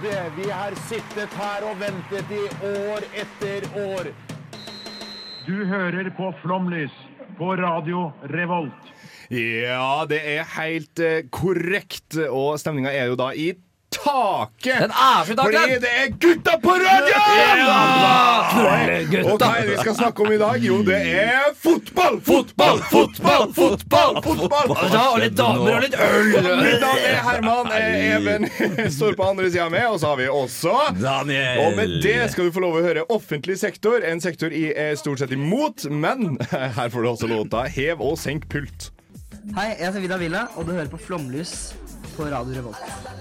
tålmodige. Vi har sittet her og ventet i år etter år. Du hører på Flomlys på Radio Revolt. Ja, det er helt eh, korrekt. Og stemninga er jo da i taket. Den er så i taket! Fordi det er gutta på radio! Og hva er det vi skal snakke om i dag? Jo, det er fotball! Fotball, fotball, fotball! fotball Ja, og litt damer og litt øl. Mitt navn er Herman. Eh, Even står på andre sida med, og så har vi også Daniel. Og med det skal du få lov å høre offentlig sektor. En sektor jeg er stort sett imot, men her får du også låta 'Hev og senk pult'. Hei, jeg heter Vida Villa, og du hører på Flomlys på Radio Revolt.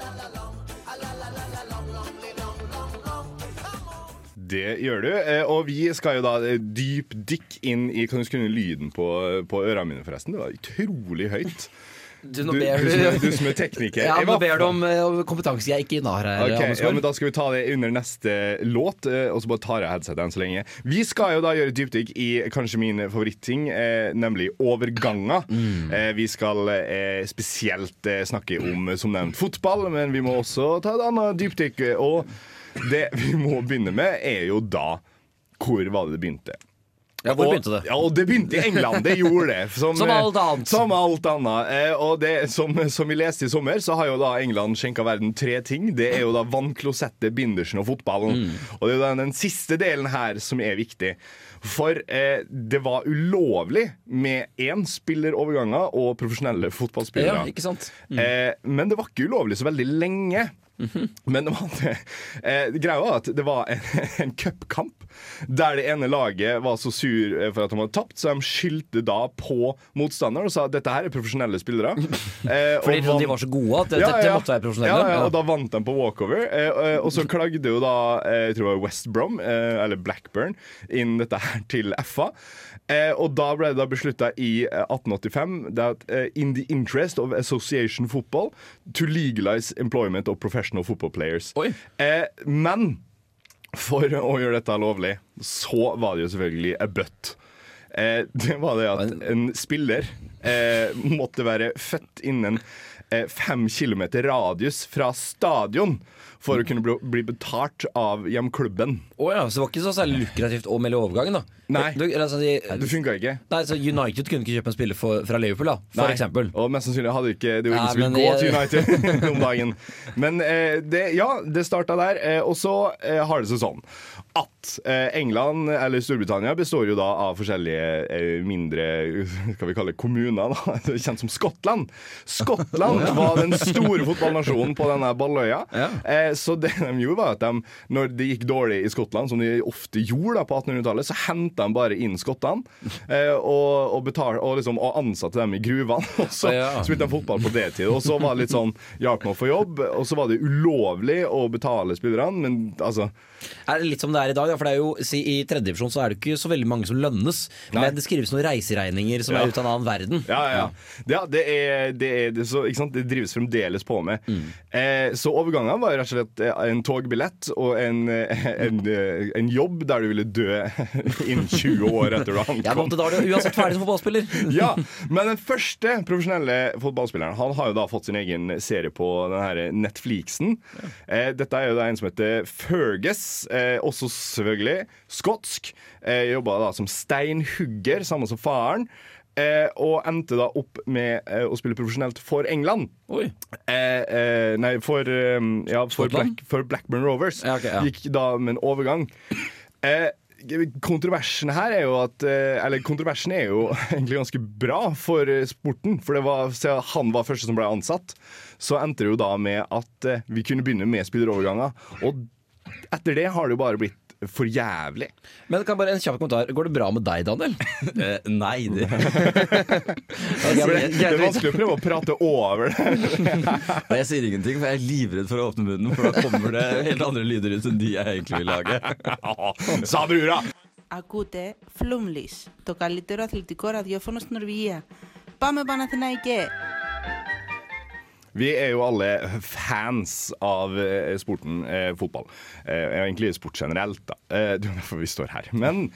Det gjør du. eh, Og vi skal jo da dyp dypdykk inn i Kan du skru ned lyden på, på ørene mine, forresten? Det var utrolig høyt. Du, Du, nå du, ber er, du du som er tekniker. Ja, nå ber du om, om eh, kompetanse jeg ikke har her. Ok, ja, men Da skal vi ta det under neste låt, eh, og så bare tar jeg headsetet enn så lenge. Vi skal jo da gjøre dypdykk i kanskje min favoritting, eh, nemlig overganger. Mm. Eh, vi skal eh, spesielt eh, snakke om, som nevnt, fotball, men vi må også ta et annet dypdykk. Og det vi må begynne med, er jo da Hvor var det det begynte? Ja, hvor Og- begynte det? Ja, og det begynte i England. Det gjorde det. Som, Som alt annet. Som alt annet. Eh, og det, som, som vi leste i sommer, så har jo da England skjenka verden tre ting. Det er jo da vannklosettet, bindersen og fotballen. Mm. Og det er jo den, den siste delen her som er viktig. For eh, det var ulovlig med én spilleroverganger og profesjonelle fotballspillere. Ja, ikke sant? Eh, men det var ikke ulovlig så veldig lenge. Mhm. Men det var. Eh, greia var at det var en, en cupkamp der det ene laget var så sur eh, for at de hadde tapt, så de skyldte da på motstanderen og sa at dette her er profesjonelle spillere. Eh, Fordi de var så gode at det- dette måtte være profesjonelle? Ja, ja, Ja. og da vant de på walkover. Eh, eh, og så klagde jo da eh, jeg tror det var West Brom, eh, eller Blackburn, inn dette her til FA. Eh, og da ble det da beslutta i eh, 1885 that at eh, in the interest of association football to legalize employment of professional football players. Eh, men for å gjøre dette lovlig, så var det jo selvfølgelig a butt. Eh, det var det at en spiller eh, måtte være født innen eh, fem kilometer radius fra stadion for å kunne bli, bli betalt av hjemklubben. Oh, ja, så det var ikke så særlig lukrativt å melde overgangen, da? Nei. Du, altså, de, Det funka ikke. nei, så United kunne ikke kjøpe en spiller for, fra Liverpool, da, for Nei. eksempel. Og mest sannsynlig hadde ikke Det var Nei, ingen som ville gå jeg- til United om dagen. Men eh, det, ja, det starta der. Eh, og så eh, har det seg sånn at eh, England, eller Storbritannia, består jo da av forskjellige eh, mindre skal vi kalle det kommuner. da Kjent som Skottland. Skottland var den store fotballnasjonen på denne balløya. Ja. Eh, så det de gjorde, var at de, når det gikk dårlig i Skottland, som de ofte gjorde da på 1800-tallet, så henta de bare inn skottene eh, og, og, betal, og, liksom, og ansatte dem i gruvene. Og så Ja. spilte de fotball på det tid. Og så var det litt sånn hjalp med å få jobb, og så var det ulovlig å betale spillerne, men altså Er det litt som det er i dag? Da? For det er jo, si, I tredjedivisjon så er det ikke så veldig mange som lønnes. Nei. Men det skrives noen reiseregninger som Ja. er ut av en annen verden. Ja, ja. ja det, er, det, er, det, så, det drives fremdeles på med. Eh, så overgangene var rett og slett eh, en togbillett og en, eh, en, eh, en jobb der du ville dø innen 20 år etter du Jeg kom til da er du uansett ferdig som fotballspiller. Ja, Men den første profesjonelle fotballspilleren Han har jo da fått sin egen serie på denne Netflixen. Eh, dette er jo da en som heter Fergus, eh, også selvfølgelig skotsk. Eh, Jobba da som steinhugger, samme som faren. Eh, og endte da opp med eh, å spille profesjonelt for England. Eh, eh, nei, for, eh, ja, for, Black, for Blackburn Rovers. Ja, okay, ja. Gikk da med en overgang. Eh, kontroversen her er jo at Eller kontroversen er jo egentlig ganske bra for sporten. For det var, han var første som ble ansatt, så endte det jo da med at vi kunne begynne med spilleroverganger. Og etter det har det jo bare blitt for jævlig. Men kan jeg bare en kjapp kommentar. Går det bra med deg, Daniel? Eh, nei, det For det, det er vanskelig å prøve å prate over det. Og jeg sier ingenting, for jeg er livredd for å åpne munnen, for da kommer det helt andre lyder ut enn de jeg egentlig vil lage. Sa brura! Ακούτε Flumlis, το καλύτερο αθλητικό ραδιόφωνο στην Νορβηγία. Πάμε Παναθηναϊκέ! vi er jo alle fans av eh, sporten eh, fotball. Eh, egentlig sport generelt, da. Eh, det er derfor vi står her. Men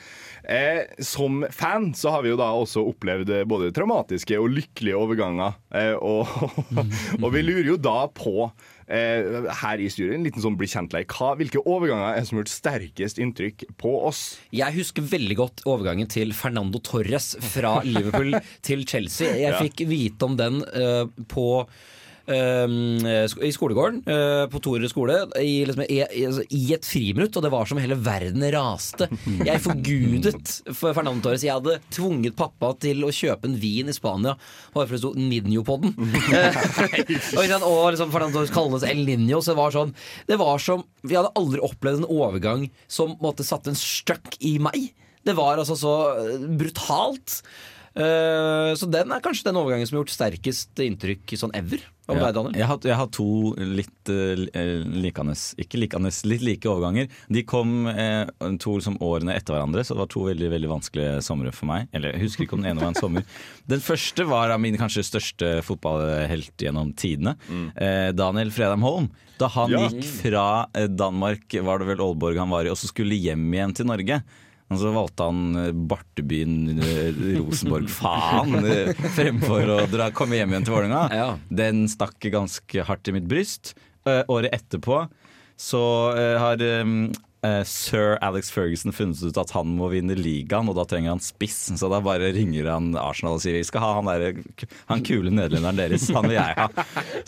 eh, som fan så har vi jo da også opplevd eh, både traumatiske og lykkelige overganger. Eh, og, og vi lurer jo da på eh, her i studioet en liten sånn bli kjent-leik. Hvilke overganger er som har gjort sterkest inntrykk på oss? Jeg husker veldig godt overgangen til Fernando Torres fra Liverpool til Chelsea. Jeg fikk vite om den på i skolegården eh, på Torud skole i, liksom, i, i, altså, et friminutt, og det var som hele verden raste. Jeg forgudet for Fernando Torres. Jeg hadde tvunget pappa til å kjøpe en vin i Spania bare for det sto Ninjo på den. Eh, og, liksom Fernando Torres kalles El Ninjo, Så det var sånn Det var som Vi hadde aldri opplevd en overgang som måtte satte en støkk i meg. Det var altså så eh, brutalt. Eh, så den er kanskje den overgangen som har gjort sterkest inntrykk sånn ever. Ja. deg, Jeg har, jeg har to litt uh, likende Ikke likende, litt like overganger. De kom uh, to liksom, årene etter hverandre, så det var to veldig veldig vanskelige somre for meg. Eller Jeg husker ikke om den ene var en sommer. Den første var av min kanskje største fotballhelt gjennom tidene. Eh, Daniel Fredheim Holm. Da han Ja. gikk fra eh, Danmark, var det vel Aalborg han var i, og så skulle hjem igjen til Norge. Og så valgte han eh, Bartebyen, eh, Rosenborg, faen, eh, fremfor å dra, komme hjem igjen til Vålerenga. Ja. Den stakk ganske hardt i mitt bryst. Året etterpå så har sir Alex Ferguson funnet ut at han må vinne ligaen, og da trenger han spiss. Så da bare ringer han Arsenal og sier vi skal ha han, der, han kule nederlenderen deres. Han vil jeg ha.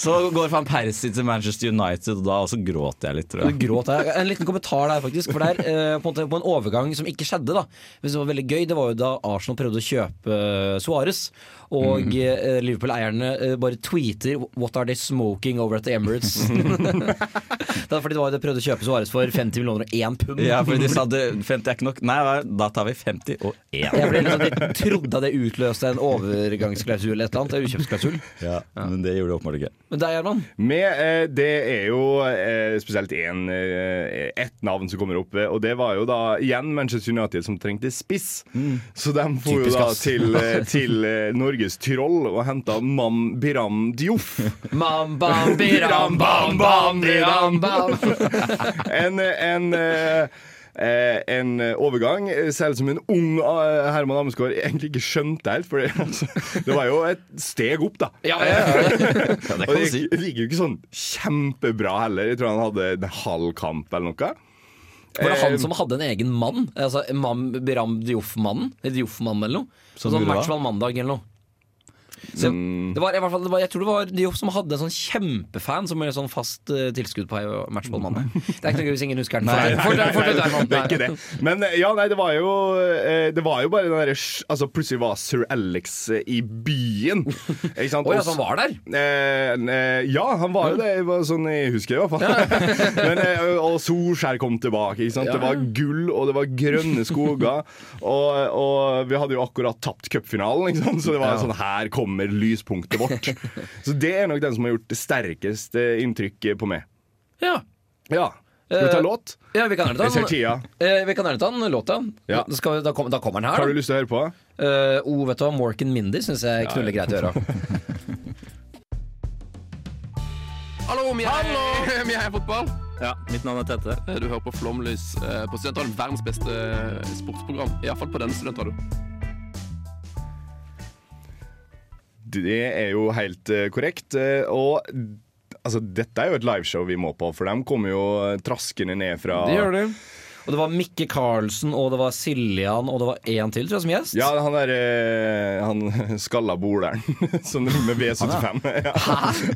Så går van Persie til Manchester United, og da også gråter jeg litt. Tror jeg. gråt her. En liten kommentar der, faktisk. For der, eh, på, en på en overgang som ikke skjedde, da. Men som var veldig gøy, det var jo da Arsenal prøvde å kjøpe Suarez Suárez. Og mm. Liverpool-eierne eh, bare tweeter 'What are they smoking over at the Emirates?' det var fordi det var jo de prøvde å kjøpe Suárez for 50 millioner og én pund. Ja, fordi de sa det, 50 er ikke nok. Nei, da tar vi 50 og 1. Jeg ble liksom, De trodde at det utløste en overgangsklausul et eller annet. En Ja, Ja, men det gjorde det åpenbart ikke. Men deg, Gjerman? Eh, det er jo eh, spesielt én eh, ett navn som kommer opp, eh, og det var jo da igjen Manchester United som trengte spiss. Så de for jo da til, eh, til eh, Norges Tyroll og henta Mam Biram Dioff. Mam bam, biram, bam, bam, biram, bam. En, en eh, eh, en overgang, selv som en ung eh, Herman Amesgaard egentlig ikke skjønte helt. For det, altså, det var jo et steg opp, da. Ja, ja, ja. Ja, det kan det si. gikk, det gikk jo ikke sånn kjempebra heller. Jeg tror han hadde en halv kamp eller noe. Var det han Eh, som hadde en egen mann? Altså Mam Biram Dioff-mannen? Eller Dioff-mannen eller noe? Som Sånn? Matchball mandag eller noe. Så, det var, i hvert fall, det var, jeg tror det var De som hadde en sånn kjempefan som er sånn fast uh, tilskudd på Matchball-mannen. Det er ikke noe hvis ingen husker den. Nei. Fortsett, fortsett, Herman. Det er ikke det. Men eh, ja, nei, det var jo eh, Det var jo bare den derre Altså, plutselig var sir Alex i byen. Ikke sant? Oi, ja, så han var der? Eh, ja, han var jo det. sånn jeg husker, i hvert fall. Men, og Solskjær kom tilbake. Ikke sant? Det var gull, og det var grønne skoger. og, og vi hadde jo akkurat tapt cupfinalen, så det var sånn Her kommer lyspunktet vårt. Så det er nok den som har gjort det sterkeste inntrykket på meg. Ja. Ja. Skal vi ta Eh, låt? ja, vi kan gjerne ta Jeg ser tida. Eh, vi kan gjerne ta den låta. Ja. Da, skal vi, da, kom, da kommer den Har du lyst til å høre på? Eh, oh, vet du hva, Mork and Mindy syns jeg knuller greit å gjøre. Hallo, vi er, er fotball. Ja, mitt navn er Tette. Eh, Du hører på Flomlys på Studentradioen. Verdens beste sportsprogram. Iallfall på denne studentradioen. Det er jo helt eh, korrekt. eh, og altså, dette er jo et liveshow vi må på, for de kommer jo traskende ned fra Det gjør det. Og det var Mikke Karlsen, og det var Siljan, og det var én til, tror jeg, som gjest. Ja, han der eh, Han skalla boleren som med V75. Ja.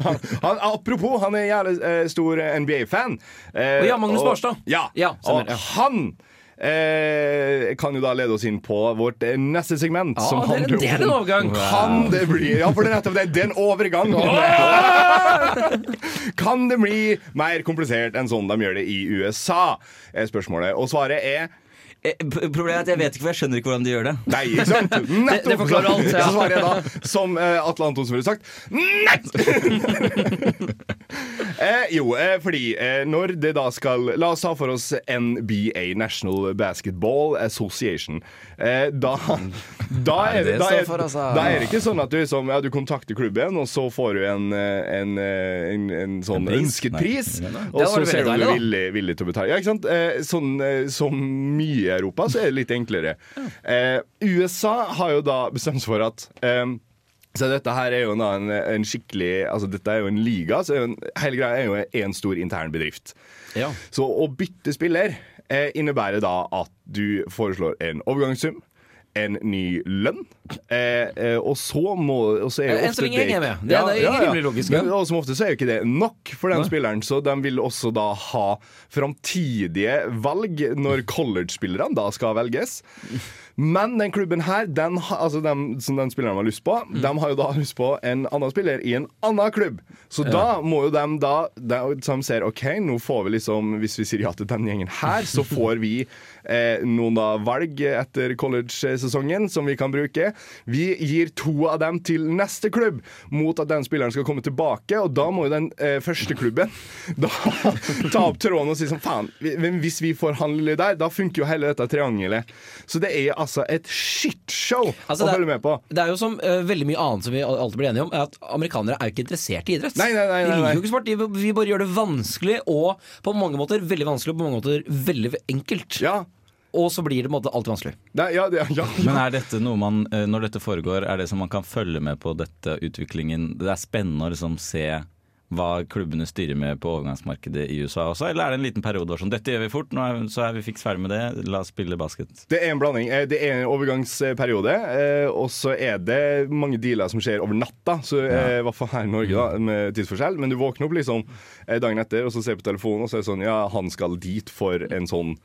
Han, han, apropos, han er jævlig eh, stor NBA-fan. Eh, ja, Magnus og- Barstad. Ja, Ja, og han eh, kan jo da lede oss inn på vårt eh, neste segment. Ja, som det handler det er en om- overgang. Kan det bli Ja, for det er nettopp det. Det er en overgang. kan det bli mer komplisert enn sånn de gjør det i USA? Er spørsmålet. Og svaret er Eh, Problemet er at jeg vet ikke, for jeg skjønner ikke hvordan de gjør det. Nei, ikke sant? Nettopp! det forklarer alt, ja. Så svarer jeg da, som eh, Atle Antonsen ville sagt, nei! eh, jo, eh, fordi eh, når det da skal La oss ta for oss NBA, National Basketball Association. Eh, da, da, er, det da, er, altså? da er det ikke sånn at du, liksom, ja, du kontakter klubben, og så får du en, eh, en, eh, en, en sånn ønsket pris. Og så ser du om du er villig, villig til å betale. Ja, ikke sant? Sånn som mye i Europa, så er det litt enklere. Eh, USA har jo da bestemt seg for at eh, så dette her er jo en, en skikkelig Altså dette er jo en liga, så en, hele greia er jo en stor intern bedrift. Ja. Så å bytte spiller eh, innebærer da at du foreslår en overgangssum, en ny lønn, eh, eh, og så må og så er jo Enn så ofte lenge jeg er med. Det er- det er rimelig logisk, ja. Men og som ofte så er jo ikke det nok for den spilleren, så de vil også da ha framtidige valg når college-spillerne da skal velges. Men den klubben her, den, altså den, som den spilleren har lyst på, Mm. de har jo da lyst på en annen spiller i en annen klubb. Så da må jo de da de, som ser OK, nå får vi liksom Hvis vi sier ja til den gjengen her, så får vi eh, noen da valg etter college-sesongen som vi kan bruke. Vi gir to av dem til neste klubb mot at den spilleren skal komme tilbake, og da må jo den eh, første klubben da ta opp tråden og si sånn faen, hvis vi får handle der, da funker jo hele dette triangelet. Så det er altså et shitshow Altså, å er- følge med på. Det er jo som uh, veldig mye annet som vi alltid blir enige om, er at amerikanere er jo ikke interessert i idrett. Nei, nei, nei, De nei, liker jo ikke sport. De vi bare gjør det vanskelig, og på mange måter veldig vanskelig, og på mange måter veldig enkelt. Ja. Og så blir det på en måte alltid vanskelig. Nei, ja, ja, ja, Men er dette noe man, eh, når dette foregår, er det som man kan følge med på dette utviklingen? Det er spennende å liksom se hva klubbene styrer med på overgangsmarkedet i USA også, eller er det en liten periode hvor sånn dette gjør vi fort, nå er, så er vi fiks ferdig med det, la oss spille basket? Det er en blanding. Eh, Det er en overgangsperiode, eh, og så er det mange dealer som skjer over natta. Så ja. I hvert fall her i Norge, da, med tidsforskjell. Men du våkner opp liksom eh, dagen etter og så ser på telefonen, og så er det sånn Ja, han skal dit for en sånn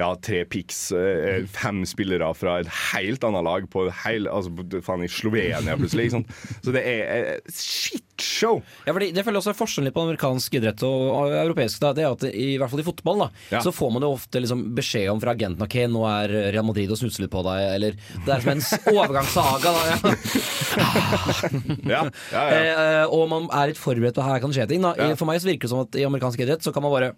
ja, tre pics, eh, fem spillere fra et helt annet lag på heil, altså, faen, i Slovenia plutselig. Ikke sant? Så det er Shit shitshow. Ja, fordi Det føler også er forskjellen på amerikansk idrett og, europeisk. Da, det er at i hvert fall i fotball da, Ja. så får man jo ofte liksom beskjed om fra agenten ok, nå er Real Madrid og snuser litt på deg, eller det er som en overgangssaga. Da, ja. Ja, ja, ja. Eh, og man er litt forberedt på at her kan det skje ting. Da. For meg så virker det som at i amerikansk idrett så kan man bare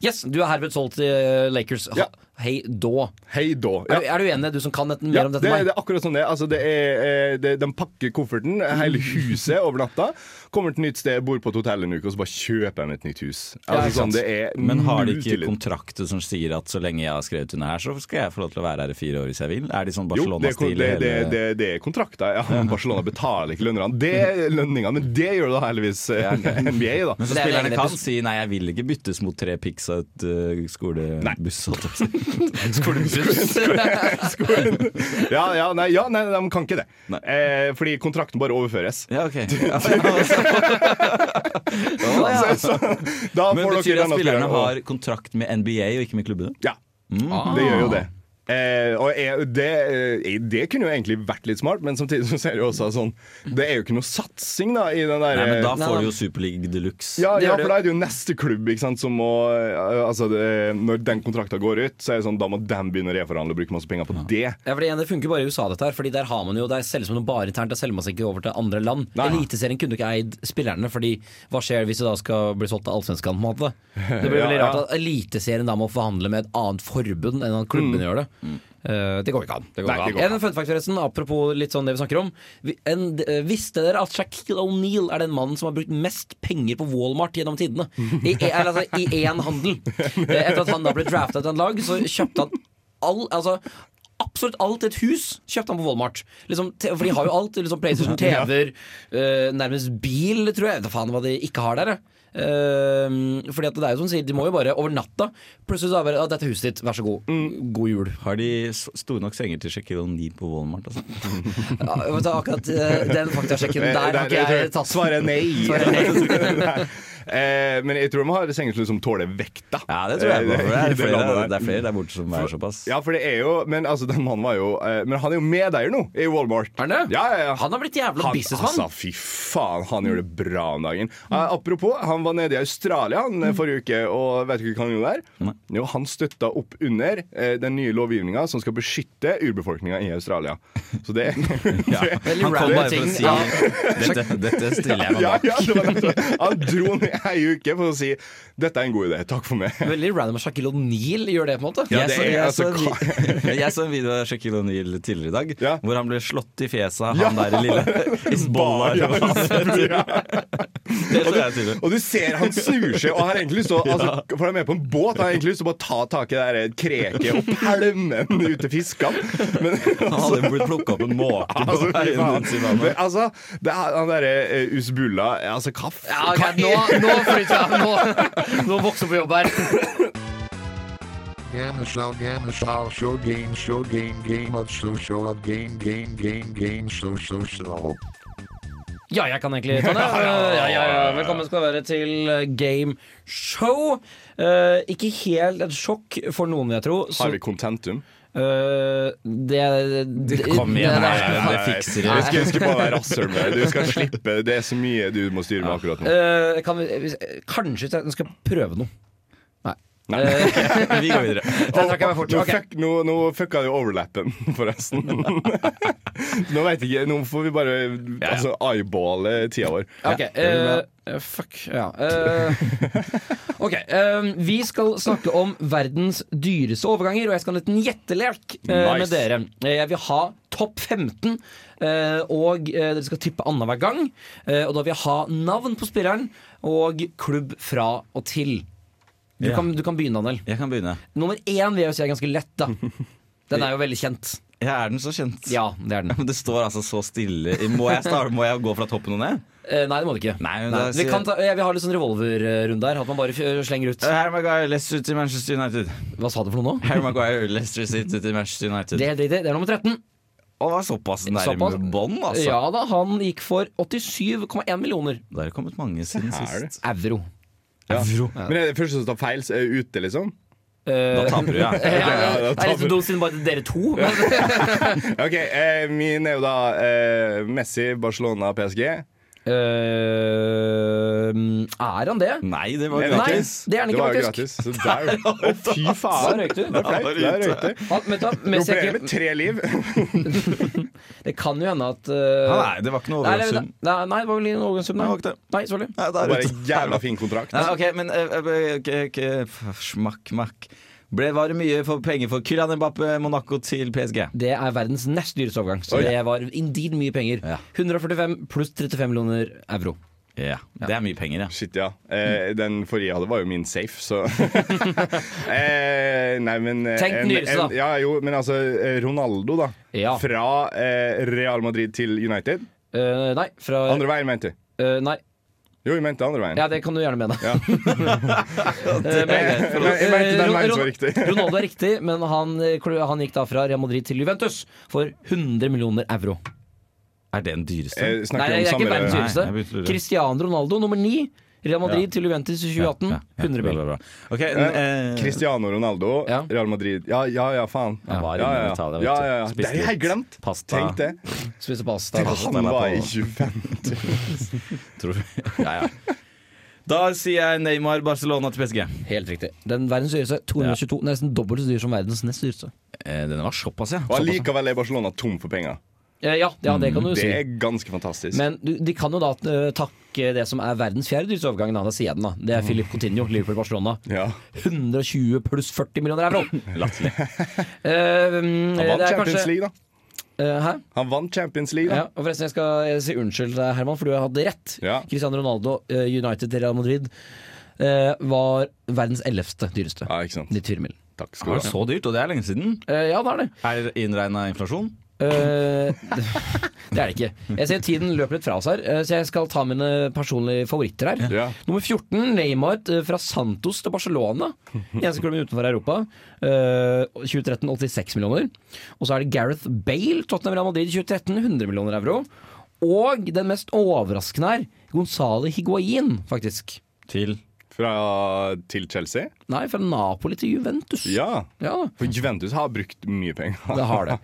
Yes, du er herved solgt til eh, Lakers. Ja. Hei da. Hei da. Er, du- er du enig, du som kan dette, mer Ja, om dette er- meg? det er akkurat sånn det er. Altså, det er eh, det, de pakker kofferten, hele huset over natta. Kommer til et nytt sted, bor på et hotell en uke, og så bare kjøper de et nytt hus. Ja, Altså, sånn, det er Men har de ikke kontrakter som sier at så lenge jeg har skrevet under her, så skal jeg få lov til å være her i fire år hvis jeg vil? Er de sånn Jo, det, er Barcelona-stil? det, det, det, det er kontrakter. Ja. Barcelona betaler ikke lønningene. Det er lønningene, men det gjør da heldigvis NBA, da. Men så Det er spillerne kan si nei, jeg vil ikke byttes mot tre pics og et uh, skolebuss. Skolen. Ja, ja, nei, ja, nei, de kan ikke det. Eh, fordi kontrakten bare overføres. Ja, ok. Ja. Så, så, da Men betyr det at spillerne har kontrakt med NBA og ikke med klubbene? Ja, det gjør jo det. Eh, og jeg, det, eh, det kunne jo egentlig vært litt smart, men samtidig så ser du også sånn Det er jo ikke noe satsing da i den der Nei, men Da får da- du jo Superliga de luxe. ja, ja, for da er det jo neste klubb ikke sant, som må eh, Altså, det, når den kontrakten går ut, så er det sånn da må den begynne å reforhandle og bruke masse penger på det. Ja, for Det funker bare i USA, dette her. Fordi der har man jo Det er selges som noe bare internt. Der selger man seg ikke over til andre land. Nei. Eliteserien kunne ikke eid spillerne, Fordi hva skjer hvis du da skal bli solgt til Allsvenskan? på en måte? Det blir veldig Ja, rart ja. at Eliteserien da må forhandle med et annet forbund enn at klubbene gjør det. Eh, det går ikke an. Det går Nei, an. det går. En fun fact forresten, apropos litt sånn det vi snakker om. En, eh, visste dere at Shaquille O'Neal er den mannen som har brukt mest penger på Walmart gjennom tidene? I, i, altså, i én handel. Eh, Etter at han da ble drafta til et lag, så kjøpte han all Altså Absolutt alt et hus kjøpte han på Walmart. Liksom, for de har jo alt. Liksom PlayStation, TV-er, eh, nærmest bil, tror jeg. Jeg Vet da faen hva de ikke har der. jeg. Eh, fordi at det er jo som sier, de må jo bare over natta Plutselig så er ja, 'Dette er huset ditt, vær så god. God jul'. Har de store nok senger til Shaquille O'Neal på Walmart? Altså? Ja, du, akkurat uh, den faktasjekken der har ikke jeg tatt. Svaret er nei. Svaret Nei. Eh, men jeg tror de har sengeslutt som tåler vekta. Ja, det tror jeg. på, Eh, Det er flere, landet der. det er flere der borte som er såpass. Ja, for det er jo Men altså, den mannen var jo eh, Men han er jo medeier nå i Walmart. Er han det? Ja, ja, ja. Han har blitt jævla businessmann. altså, fy faen, han gjør det bra om dagen. Eh, apropos, han var nede i Australia han, forrige uke, og vet du hva han gjorde der? Nei. Jo, han støtta opp under eh, den nye lovgivninga som skal beskytte urbefolkninga i Australia. Så det, Ja. Veldig Han kom random bare for ting. å si Ja. dette, dette stiller jeg meg bak. ja, det var. Han dro ned ei uke for å si dette er en god idé, takk for meg. Veldig random at Shaquille O'Neal gjør det, på en måte. Ja, jeg, det så, er jeg, altså så jeg så en video av Shaquille O'Neal tidligere i dag, Ja. hvor han ble slått i fjeset av Ja. han der lille Isbollah. Ja, og. Og du ser han snur seg og har egentlig lyst til å altså, For han er med på en båt, han har egentlig lyst til å bare ta tak i det der kreket og pælme den ut til fiskene. Men Han hadde blitt plukka opp en måke på altså, veien ut i vannet. altså, det er han derre uh, Usbulla Altså, hva Ja, okay, nå, nå flytter jeg Nå, nå vokser på jobb her. Gamma show, show, show game, show game, game of show, show of game, game, game, game, show, show, show. Ja, jeg kan egentlig ta det. Ja, ja, ja. Velkommen skal være til uh, Game Show. Uh, ikke helt et sjokk for noen, vil jeg tro. Så, Har vi contentum? Uh, det, det Kom igjen, det- det, det fikser Jeg du. jeg skal bare være rasshøl med. Du skal slippe. Det er så mye du må styre med akkurat nå. Uh, kan vi, kanskje vi skal prøve noe. Nei. Uh, Vi går videre. det trakk jeg meg fort. Nå, fuck, nå, nå fucka du overlappen, forresten. nå vet jeg ikke, nå får vi bare altså, eyeballe tida vår. Ok, uh, fuck, ja. Uh, ok, Uh, vi skal snakke om verdens dyreste overganger, og jeg skal ha en liten gjettelek nice. med dere. Eh, Jeg vil ha topp 15, eh, og eh, dere skal tippe annenhver gang. Eh, og da vil jeg ha navn på spilleren og klubb fra og til. Du, Ja. kan, du kan begynne, Daniel. Jeg kan begynne. Nummer én vil jeg si er ganske lett, da. Den er jo veldig kjent. Ja, er den så kjent? Ja, det er den. Men det står altså så stille. Må jeg, starte, må jeg gå fra toppen og ned? Eh, nei, det må du ikke. Nei, men Nei. Vi, ta, ja, vi, har litt sånn revolverrunde her. At man bare slenger ut. Harry Maguire, Leicester til Manchester United. Hva sa du for noe nå? Harry Maguire, Leicester City til Manchester United. Det er helt riktig. Det er nummer 13. Og var såpass nærme bånd, altså. Ja da, han gikk for 87,1 millioner Det har kommet mange siden sist. euro. Ja. Men er det første som tar feil, så er det ute, liksom? Da taper du, ja. Ja, ja, ja, da det er litt dumt siden bare dere to. Men, Ok, eh, Min er jo da eh, Messi, Barcelona, PSG. Eh, er han det? Nei, det var Nei, gratis. det er han ikke, var faktisk. gratis. Så der, fy faen! røyk du. Det er flaut. Der røyk du. Er Opererer med tre liv. det kan jo hende at uh, Nei, det var ikke noe nei, overgangssum. nei, nei, det var vel ingen overgangssum. Nei, Nei, det var det. nei sorry. Nei, er Bare en jævla fin kontrakt. Nei, ok, men uh, eh, Smakk, makk. Ble, var det mye for penger for Kylian Mbappé, Monaco til PSG? Det er verdens nest dyreste overgang, så Oi. det var indeed mye penger. Ja. 145 pluss 35 millioner euro. Ja, Det er mye penger, ja. Shit, ja. Eh, den forrige jeg hadde, var jo min safe, så eh, Nei, men eh, Tenk den dyreste, da. Ja, jo, men altså eh, Ronaldo, da. Ja. Fra eh, Real Madrid til United. Uh, nei, fra Andre veien, mente du. Uh, Nei, Jo, jeg mente andre veien. ja, det kan du gjerne mene. Ja. Eh, men- Jeg, jeg, jeg mente den Eh, veien som var riktig. Ronaldo er riktig, men han, eh, han gikk da fra Real Madrid til Juventus for 100 millioner euro. Er det den dyreste? Nei, det er ikke verdens dyreste. jeg lure. Cristiano Ronaldo nummer ni. Real Madrid Ja. til Juventus i 2018. Ja, ja, 100 bra, mill. bra, bra. Eh, eh, Cristiano Ronaldo, Ja. Real Madrid Ja, ja, ja, faen. Han ja, ja, ja, ja, ja. Det har jeg glemt. pasta. Tenk det. Spiste pasta. Han Pasta la var i 25. tror Ja, ja. Da sier jeg Neymar, Barcelona til PSG. Helt riktig. Den verdens dyreste. 222. Nesten dobbelt så dyr som verdens nest dyreste. Eh, den var såpass, ja. Og allikevel er Barcelona tom for penger. Eh, ja, ja, det kan du Det si. er ganske fantastisk. Men du, de kan jo da eh, takke det som er verdens fjerde dyreste overgang. Da, da den da Det er Philip Coutinho, Liverpool-Barcelona. ja. 120 pluss 40 millioner euro. Latterlig. Eh, Han vant Champions League, da. Eh, hæ? Han vant Champions League, Ja, og forresten, jeg skal si unnskyld, Herman, for du hadde rett. Ja. Cristiano Ronaldo, United Real Madrid, eh, var verdens ellevte dyreste. Ja, ikke sant. 94 mill. Takk Var skal du ha. så dyrt? Og det er lenge siden. Eh, ja, det er det. Er innregna inflasjon? Eh, det er det ikke. Jeg ser tiden løper litt fra oss her, eh, så jeg skal ta mine personlige favoritter her. Ja. Nummer 14, Neymar eh, fra Santos til Barcelona. Eneste klubben utenfor Europa. Uh, 2013 86 millioner. Og så er det Gareth Bale, Tottenham Real Madrid 2013 100 millioner euro. Og den mest overraskende her, Gonzale Higuain, faktisk. Til Fra til Chelsea? Nei, fra Napoli til Juventus. Ja. Ja, For Juventus har brukt mye penger. det har det.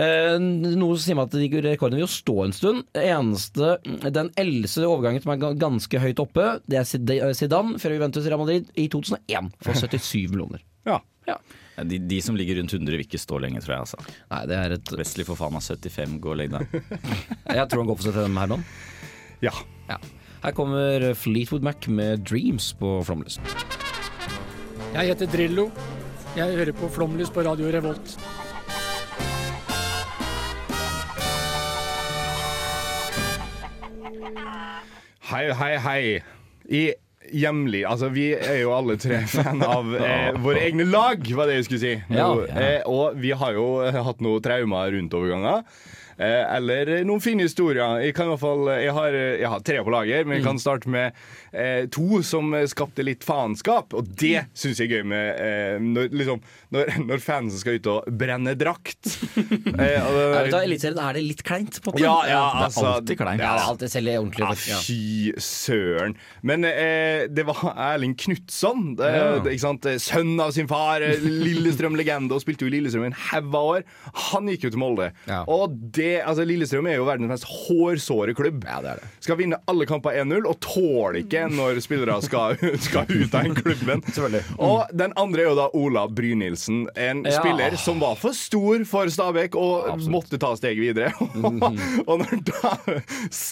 Eh, noe som sier meg at de rekordene vil jo stå en stund. Eneste, Den eldste overgangen som er ganske høyt oppe, det er Zidane fra Juventus Real Madrid i 2001 for 77 millioner. Ja. Ja. De, de som ligger rundt 100 vil ikke stå lenge, tror jeg. altså Nei, det er et Wesley for faen meg 75, gå og legg deg. Jeg tror han går for 75, Herman. ja. Ja. Her kommer Fleetwood Mac med 'Dreams' på Flomlyst. Jeg heter Drillo. Jeg hører på Flomlys på Radio Revolt. Hei, hei, hei. I hjemlig Altså, vi er jo alle tre fan av eh, våre egne lag, var det jeg skulle si. Nå, Ja, ja. Eh, og vi har jo hatt noen traumer rundt overganger. Eh, eller noen fine historier. Jeg, kan i hvert fall, jeg, har, jeg har tre på lager, men jeg kan starte med eh, to som skapte litt faenskap. Og det syns jeg er gøy med eh, når, liksom, når, når fansen skal ut og brenne drakt. Eh, og, vet Eliteserien er det litt kleint. på en måte. ja, ja, det er altså, alltid kleint. Ja, er alltid selv ordentlig. ja, Ja. fy søren. Men eh, det var Erling Knutson, Ja. det, sønn av sin far, eh, Lillestrøm-legende, og spilte jo i Lillestrøm i en haug av år. Han gikk jo til Molde. Ja. Og det, altså Lillestrøm er jo verdens mest hårsåre klubb. Ja, det er det. Skal vinne alle kamper 1-0, og tåler ikke når spillere skal, skal ut av den klubben. Og den andre er jo da Ola Brynildsen, en Ja. spiller som var for stor for Stabæk og måtte ta steget videre. og når da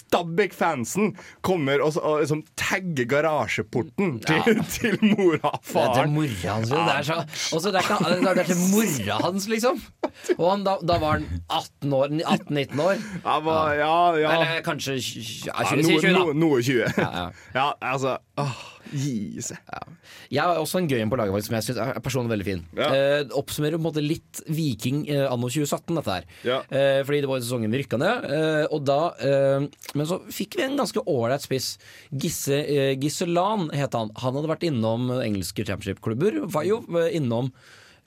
Stabæk-fansen kommer og, og liksom tagger garasjeporten til, til mora og Det er til faren mora hans. jo. Det er, så, også, det, er det er til mora hans, liksom. Og han, da, da var han 18 år, 18-19 år. ja, ba, ja, ja. Eller kanskje 20, ja, Ja, 20, si 20 da. noe, noe 20. Ja, altså åh, Gi seg. Jeg har også en gøy en på laget som jeg syns er personlig veldig fin. Eh, oppsummerer på en måte litt Viking eh, anno 2017, dette her. Eh, fordi det var sesongen vi rykka ned. Eh, og da, eh, men så fikk vi en ganske ålreit spiss. Gisse, eh, Gisselan het han. Han hadde vært innom engelske championship-klubber. Var jo innom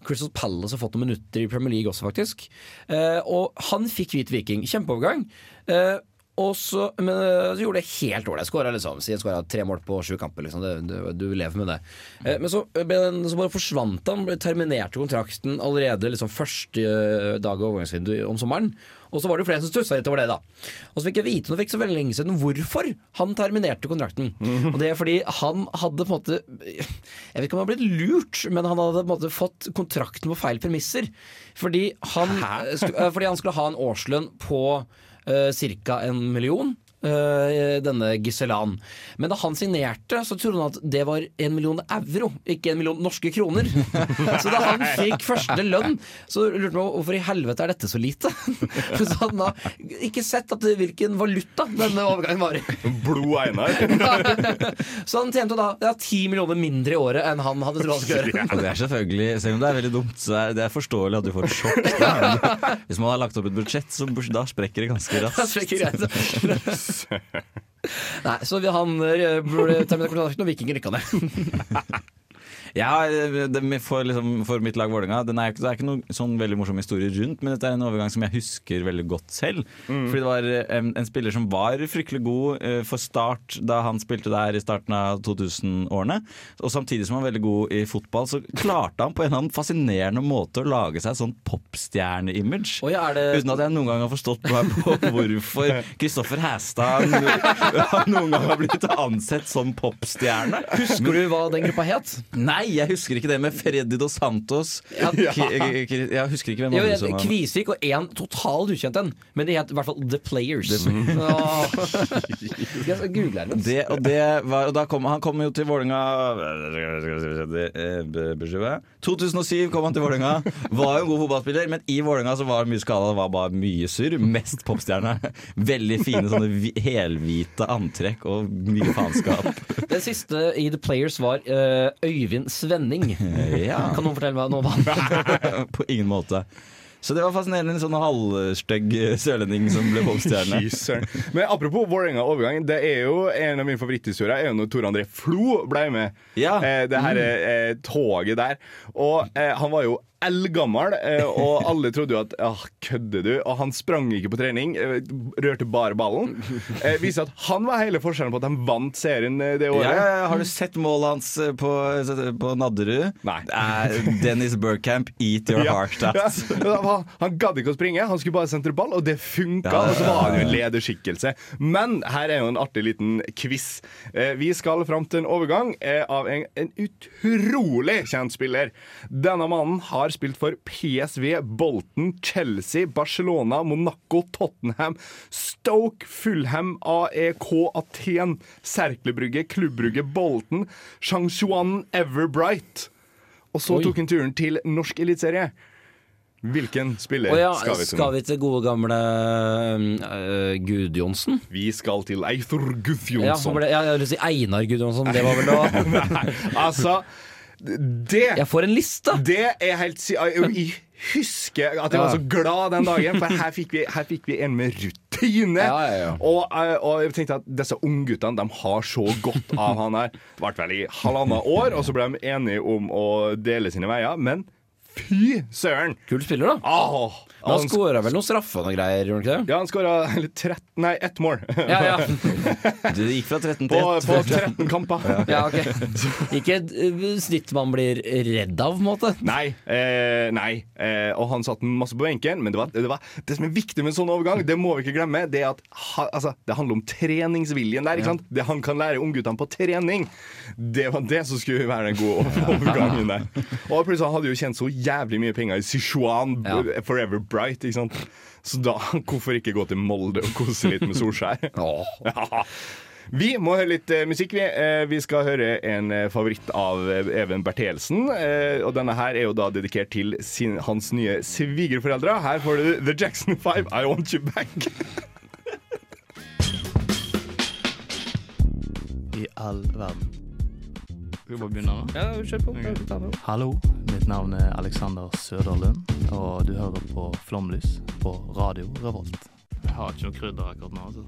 Crystal Palace har fått noen minutter i Premier League også, faktisk. Eh, og han fikk hvit Viking. Kjempeovergang. Eh, og så, men, eh, så gjorde det helt ålreit. Skåra liksom, Siden skåra tre mål på sju kamper. Liksom. Det, du, du lever med det. Eh, men så, ble den, så bare forsvant han. Terminerte kontrakten allerede liksom, første eh, dag av overgangsvinduet om sommeren. Og så var det jo flere som stussa litt over det, da. Og så fikk jeg vite nå fikk så veldig lenge siden hvorfor han terminerte kontrakten. Og det er fordi han hadde på en måte Jeg vet ikke om han hadde blitt lurt, men han hadde på en måte fått kontrakten på feil premisser. Fordi han, eh, fordi han skulle ha en årslønn på ca. en million. Eh, denne Giselan. Men da han signerte, så trodde han at det var en million euro, ikke en million norske kroner. så da han fikk første lønn, så lurte han på hvorfor i helvete er dette så lite? så han har ikke sett at hvilken valuta denne overgangen var i. Blod-Einar. så han tjente da 10 millioner mindre i året enn han hadde trodd han skulle gjøre. Det er selvfølgelig, Selv om det er veldig dumt, så er det er forståelig at du får et sjokk. Da. Hvis man har lagt opp et budsjett, så da sprekker det ganske Det Nei, så han eh, burde terminere kontrakten, og Viking rykka ned. Ja, det, for, liksom, for mitt lag Vålerenga er, Det er ikke noen sånn veldig morsom historie rundt, men dette er en overgang som jeg husker veldig godt selv. Fordi det var eh, en, en spiller som var fryktelig god uh, for Start da han spilte der i starten av 2000-årene. Og samtidig som han var veldig god i fotball, så klarte han på en eller annen fascinerende måte å lage seg sånn popstjerne-image. Oh, ja, det- Uten at jeg noen gang har forstått på hvorfor Kristoffer Hæstad noen gang har blitt ansett som popstjerne. Husker du hva den gruppa het? Nei, jeg husker ikke det med Freddy Dos Santos. Ja. Jeg husker ikke hvem andre som var Kvisvik og én totalt ukjent en, men det het i hvert fall The Players. Jeg google her det, og det var, og da kom, Han kom jo til Vålerenga 2007 kom han til Vålerenga. Var jo en god fotballspiller, men i Vålerenga så var det mye skada. Det var bare mye surr. Mest popstjerne. Veldig fine sånne hvi- helhvite antrekk og mye faenskap. Den siste i The Players var uh, Øyvind Svenning. Ja. Kan noen fortelle meg noe om han? På ingen måte. Så det var fascinerende. En sånn halvstygg sørlending som ble popstjerne. Men apropos Vålerenga-overgang. Det er jo En av mine favoritthistorier er jo når Tor André Flo ble med. Ja. Eh, det her eh, toget der. Og eh, han var jo eldgammel, eh, og alle trodde jo at ah, kødder du? Og han sprang ikke på trening, eh, rørte bare ballen. Eh, viser at han var hele forskjellen på at de vant serien eh, det året. ja, ja. Har du sett målet hans på, på Nadderud? Nei. Dennis Burkamp, eat your Ja, heart ja. out. Han, han gadd ikke å springe, han skulle bare sentre ball, og det funka. Ja, ja, Og så var han jo en lederskikkelse. Men her er jo en artig liten quiz. Eh, vi skal fram til en overgang av en, en utrolig kjent spiller. Denne mannen har spilt for PSV, Bolten, Chelsea, Barcelona, Monaco, Tottenham, Stoke, Fulham, AEK, Aten, Serklebrygge, Klubbrygge, Bolten, Changshuan, Everbright. Og så Oi. tok han turen til norsk eliteserie. Hvilken spiller oh ja, skal vi til skal vi til gode gamle uh, Gudjonsen? Vi skal til Eithor Ja, Gudjonsson. ble- ja, jeg vil si Einar Gudjonsson, det var vel da Nei, altså Det Jeg får en liste! Det er helt Jeg husker at jeg var så glad den dagen, for her fikk vi, her fikk vi en med rutine. Ja, ja, ja. Og, eh, og jeg tenkte at disse ungguttene de har så godt av han her. Det varte vel i halvannet år, og så ble de enige om å dele sine veier. Men fy søren! Kul spiller, da. Åh, Han han, skåra vel noen straffer og greier, gjorde han ikke det? ja, han skåra Nei, ett mål. Ja, ja. Du gikk fra 13 til 1. på 13 kamper. ja ok Ikke et eh, snitt man blir redd av, på en måte. Nei. Eh, nei. Eh, og han satt masse på benken. Men det, var, det, var, det som er viktig med en sånn overgang, det må vi ikke glemme, det er at ha, altså, det handler om treningsviljen der. Ikke sant? Det han kan lære ungguttene på trening. Det var det som skulle være den gode overgangen der. Og plutselig hadde jo kjent så jævlig mye penger i Sichuan, Ja. Forever Bright. Ikke sant? Så da, hvorfor ikke gå til Molde og kose litt med Solskjær? Ja. Vi må høre litt uh, musikk. Vi. uh, vi skal høre en uh, favoritt av Even Bertelsen. Eh, og denne her er jo da dedikert til sin, hans nye svigerforeldre. Her får du The Jackson 5, I Want You Back. I all verden. Skal vi bare begynne nå? Ja, kjør på. Hallo, mitt navn er Alexander Søderlund, og du hører på Flomlys på Radio Revolt. Jeg har ikke noe krydder akkurat nå. altså.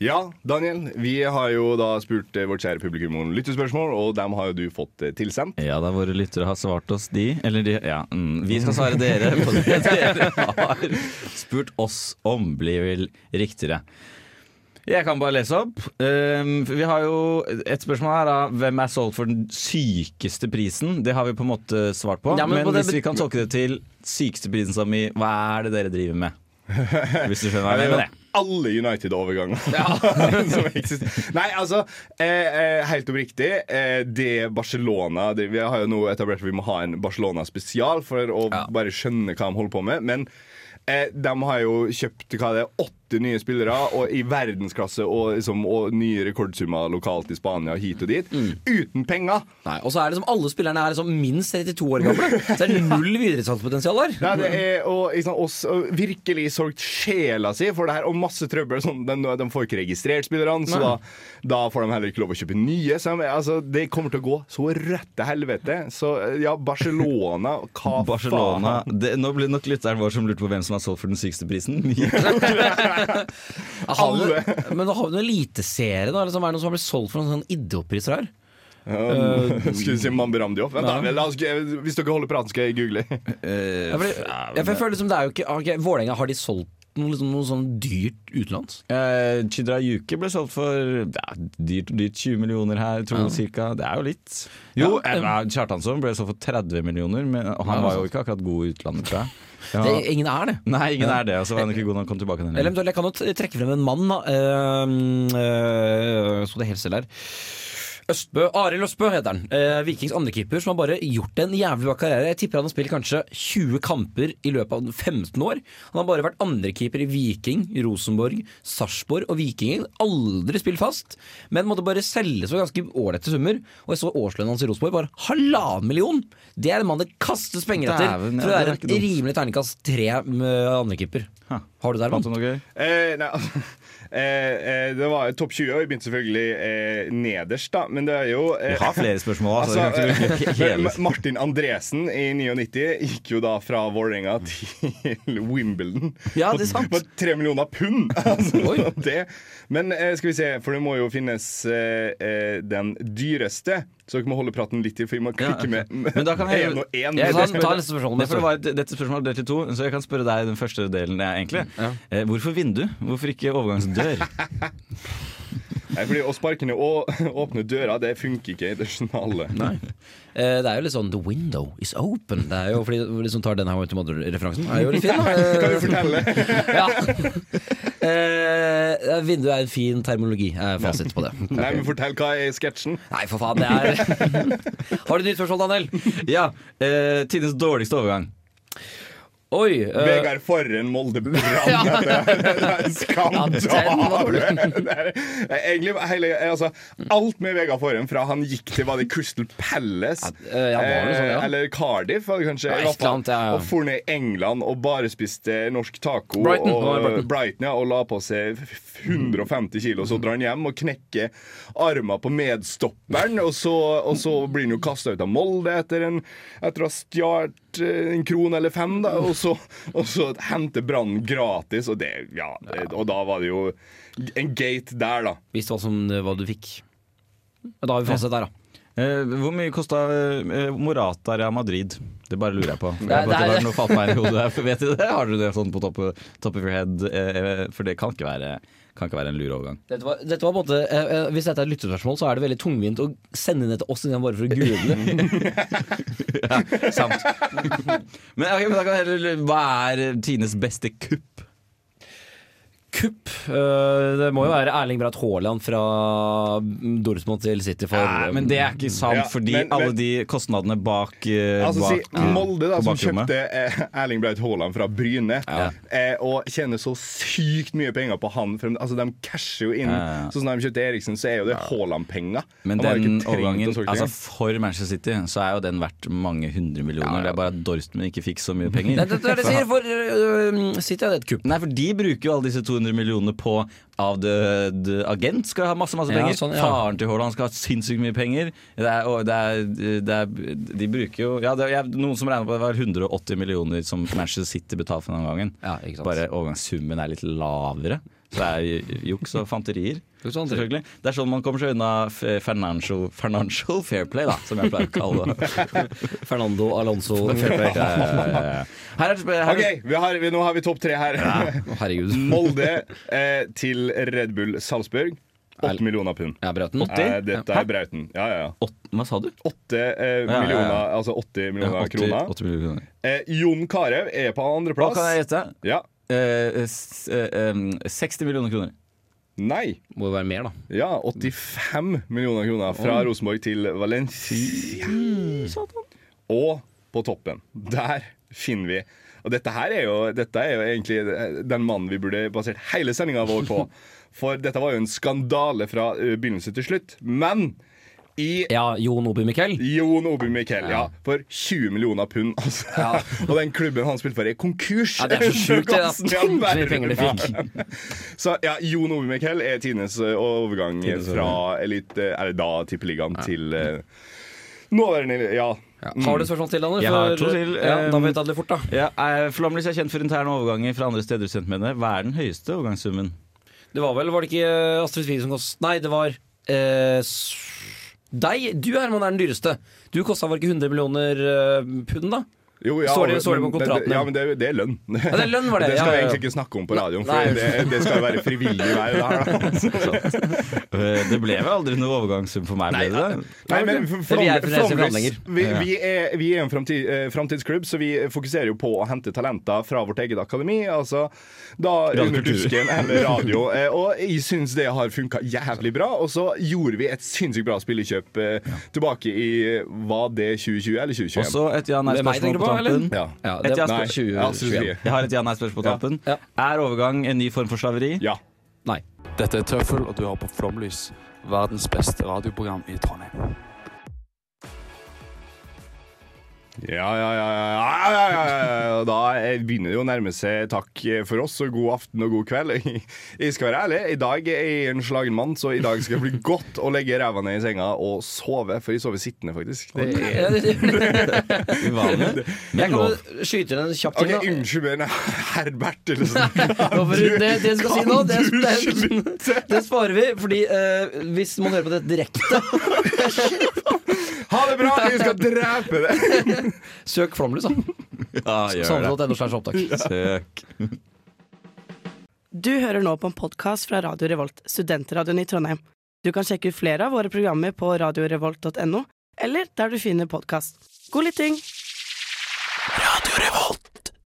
Ja, Daniel, vi har jo da spurt eh, vårt kjære publikum om lyttespørsmål, og dem har jo du fått eh, tilsendt. Ja, da våre lyttere har svart oss de, eller de Ja, mm, vi skal svare dere på det dere har spurt oss om, blir vel riktigere. Jeg kan bare lese opp. Um, vi har jo et spørsmål her. da Hvem er solgt for den sykeste prisen? Det har vi på en måte svart på. Ja, men men på hvis vi kan tolke det til sykeste prisen som i Hva er det dere driver med? Hvis du skjønner hva jeg mener er alle United-overganger som eksisterer. Nei, altså, eh, eh, helt oppriktig. Eh, det Barcelona det, Vi har jo nå etablert at vi må ha en Barcelona-spesial for å Ja. bare skjønne hva de holder på med. Men eh, de har jo kjøpt hva det er, åtte nye spillere og i verdensklasse og, liksom, og nye rekordsummer lokalt i Spania hit og dit. Uten penger! Nei, Og så er liksom alle spillerne er liksom minst 32 år gamle. Så det er null videresalgspotensial der. Ja, det er og, liksom, oss, og virkelig solgt sjela si for det her, og masse trøbbel. Sånn, de, de får ikke registrert spillerne, så da, da får de heller ikke lov å kjøpe nye. Så, de- altså, det kommer til å gå så rett til helvete. Så ja, Barcelona Hva Barcelona faen? det, Nå blir det nok lytteren vår som lurte på hvem som har solgt for den sykeste prisen. Noe- Men da har vi noen eliteserie, da? Liksom, er det noen som har blitt solgt for noen sånn idiotpriser her? Uh, skulle du si Mambi opp Vent, da, oss- hvis dere holder praten, skal jeg google. Uh, Ja, fordi, ja, jeg føler liksom det er jo ikke okay, Vålerenga, har de solgt noe, liksom, noe sånn dyrt utenlands? Eh, Chidra Yuki ble solgt for ja, dyrt, dyrt 20 millioner her, tror jeg cirka. Det er jo litt. Jo, Ja, ja, Kjartansson ble solgt for 30 millioner, men, og han Ja, var jo ikke akkurat god i utlandet, tror jeg. Ja. Det, ingen er det. Nei, ingen er det, og så var han ikke god når han kom tilbake. Eller jeg kan jo trekke frem en mann, da. Uh, uh, så det helt selv her. Østbø, Arild Østbø heter han. Eh, Vikings andrekeeper som har bare gjort en jævlig bra karriere. Jeg tipper han har spilt kanskje 20 kamper i løpet av 15 år. Han har bare vært andrekeeper i Viking, Rosenborg, Sarpsborg og Vikingen. Aldri spilt fast, men måtte bare selges for ganske ålreite summer. Og jeg så årslønnen hans i Rosenborg var halvannen million! Det er en mann det kastes penger etter Dæven, ja, for det er en rimelig terningkast tre med andrekeeper. Har du det, du Herman? Eh, nei, altså, eh, eh, det var topp 20, og vi begynte selvfølgelig eh, nederst, da. Men det er jo eh, Du har flere spørsmål, altså. Altså, Martin Andresen i 99 gikk jo da fra Vålerenga til Wimbledon. Ja, det er sant. På tre millioner pund! Altså, det. Men skal vi se, for det må jo finnes den dyreste. Så dere må holde praten litt til, for vi må Ja, klikke med Men da kan jeg- en og én. Jeg ta- tar, ta neste spørsmål. Det var, et- dette spørsmålet er delt i to, så jeg kan spørre deg den første delen. Ja, egentlig. Eh, hvorfor vindu? Hvorfor ikke overgangsdør? Nei, fordi Å sparke ned og åpne døra, det funker ikke i det journalet. Eh, det er jo litt sånn 'the window is open'. Det er jo fordi De som tar den her Mother-referansen, er jo litt fin. Da. Kan du fortelle? ja. eh, vinduet er en fin terminologi. Er fasit på det. Nei, men Fortell, hva er sketsjen? Nei, for faen, det er Har du et nytt spørsmål, Daniel? Ja. Eh, Tidenes dårligste overgang. Oi. uh, Vegard Forren Molde brann. Ja. Det er- det er en skandale! Egentlig hele, altså, Alt med Vegard Forren, fra han gikk til var det Crystal Palace ja, det sånn, ja. eh, eller Cardiff, kanskje. Annet. Og for ned i England og bare spiste norsk taco. Brighton, og, Brighton. Brighton, og la på seg 150 kilo. Så drar han hjem og knekker armer på medstopperen, og så, og så blir han jo kasta ut av Molde etter, en, etter å ha stjålet eh, en krone eller fem. Da, og, så, og så henter Brann gratis, og, det, ja, det, og da var det jo en gate der, da. Visste hva, som, hva du fikk. Da har vi fasit der, da. Eh, hvor mye kosta eh, Morata Real Madrid? Det bare lurer jeg på. Det- Det, det var noe falt meg i hodet. Vet du det? Har du det sånn på top, top of your head? Eh, For det kan ikke være, kan ikke være en lur overgang. Dette var, dette var på en måte, eh, eh, Hvis dette er et lyttespørsmål, så er det veldig tungvint å sende det til oss igjen bare for å google. ja, sant. Men, okay, men da kan hva er Tines beste kupp? Kupp. eh, det må jo være Erling Braut Haaland fra Dortmund til City for Nei, men det er ikke sant, Ja, fordi men- alle de kostnadene bak, eh, Altså bak si Molde, da, som kjøpte eh, Erling Braut Haaland fra Bryne, Ja. eh, og tjener så sykt mye penger på han. For, altså, de casher jo inn. Ja. Sånn som de kjøpte Eriksen, så er jo det Haaland-penger. Men den overgangen altså. For Manchester City så er jo den verdt mange hundre millioner. Det er bare at Dortmund ikke fikk så mye penger. Nei, det, det, det sier, for uh, City er det et kupp. Nei, for de bruker jo alle disse 200 millioner på avdød agent. Skal ha masse masse Ja, penger. sånn, ja. Faren til Haaland skal ha sinnssykt mye penger. Det er, og det er, det er, de bruker jo ja, det jeg- Noen som regner på det var 180 millioner som Manchester City betalte for den gangen. Ja. Bare overgangssummen er litt lavere. Så det er juks og fanterier. Selvfølgelig. Det er sånn man kommer seg unna financial, financial fair play, da, som jeg pleier å kalle det. Fernando Alonso. Ja, ja, ja, ja. Her er, her, OK, vi har, vi, nå har vi topp tre her. Herregud. Molde eh, til Red Bull Salzburg. Åtte millioner pund. Ja, Brauten. Eh, dette er Brauten. Ja, ja, ja. Åt- Hva sa du? Åtte eh, ja, ja. millioner, altså 80 millioner Ja, 80 kroner. 80 millioner. Eh, Jon Carew er på Hva kan jeg gjette? Ja. Eh, s- eh, em, 60 millioner kroner. Nei. Må jo være mer, da. Ja, 85 millioner kroner fra Rosenborg til Valencia. Og på toppen, der finner vi Og dette her er jo, dette er jo egentlig den mannen vi burde basert hele sendinga vår på. For dette var jo en skandale fra ø, begynnelse til slutt. Men i Ja, Jon Obi Miquel. Jon Obi Miquel, ja. For 20 millioner pund. Altså. Og den klubben han spilte for, er konkurs! Ja, det er så sjukt, det, i mye penger de fikk. Så ja, Jon Obi Miquel er tidenes overgang Tidenes fra elite, er det da tippeligaen til uh, nåværende Ja. Har du et spørsmål til, Anders? Jeg har to til. Ja, da vet jeg det fort, da. Ja, eh, er kjent for interne overganger fra andre steder. Med. Hva er den høyeste overgangssummen? Det var vel, var det ikke eh, Astrid Svie som kost... Nei, det var eh, deg. Du, Herman, er den dyreste. Du kosta vel ikke 100 millioner eh, pund, da? Jo, ja, Står det- står det men på kontrakten, Det, ja? men det, det er lønn. Ja, det er lønn, var det. Det skal vi ja, ja. egentlig ikke snakke om på radioen, for det, det skal jo være frivillig vei. der. Da. Eh, Det ble vel aldri noe overgangssum for meg, Nei, det det? Nei, men Vi for- forhandlinger. vi, vi, er, vi er en framtid, eh, framtidsklubb, så vi fokuserer jo på å hente talenter fra vårt eget akademi. Altså da under dusken eller radio. Eh, Og jeg syns det har funka jævlig bra. Og så gjorde vi et sinnssykt bra spillekjøp tilbake i Var det 2020 eller 2021? Og så et Det ja-nei-spørsmål eller? tampen. Ja. Ja, Et ja- Nei, 20, ja, Astrid Svie. Jeg har et ja-nei-spørsmål på tampen. Ja. Er overgang en ny form for slaveri? Ja. Nei. Dette er Tøffel, og du har på Flomlys, verdens beste radioprogram i Trondheim. Ja, ja, ja, ja, ja, ja, ja, ja. og da begynner det å nærme seg takk for oss, og god aften og god kveld. Jeg skal være ærlig, i dag er jeg en slagen mann, så i dag skal det bli godt å legge ræva ned i senga og sove, for jeg sover sittende, faktisk. Det er det- Uvanlig. Men Jeg det lov. skyte inn en kjapp OK, ting. da. unnskyld meg, herr Bertelsen. Det, det jeg skal si nå, det, det, det sparer vi. Fordi eh, hvis man hører på det direkte, Ha det bra, jeg skal drepe deg! søk Flåmlys, da. Ja, slags opptak. Søk. Du hører nå på en podkast fra Radio Revolt, studentradioen i Trondheim. Du kan sjekke ut flere av våre programmer på radiorevolt.no, eller der du finner podkast. God lytting! Radio Revolt.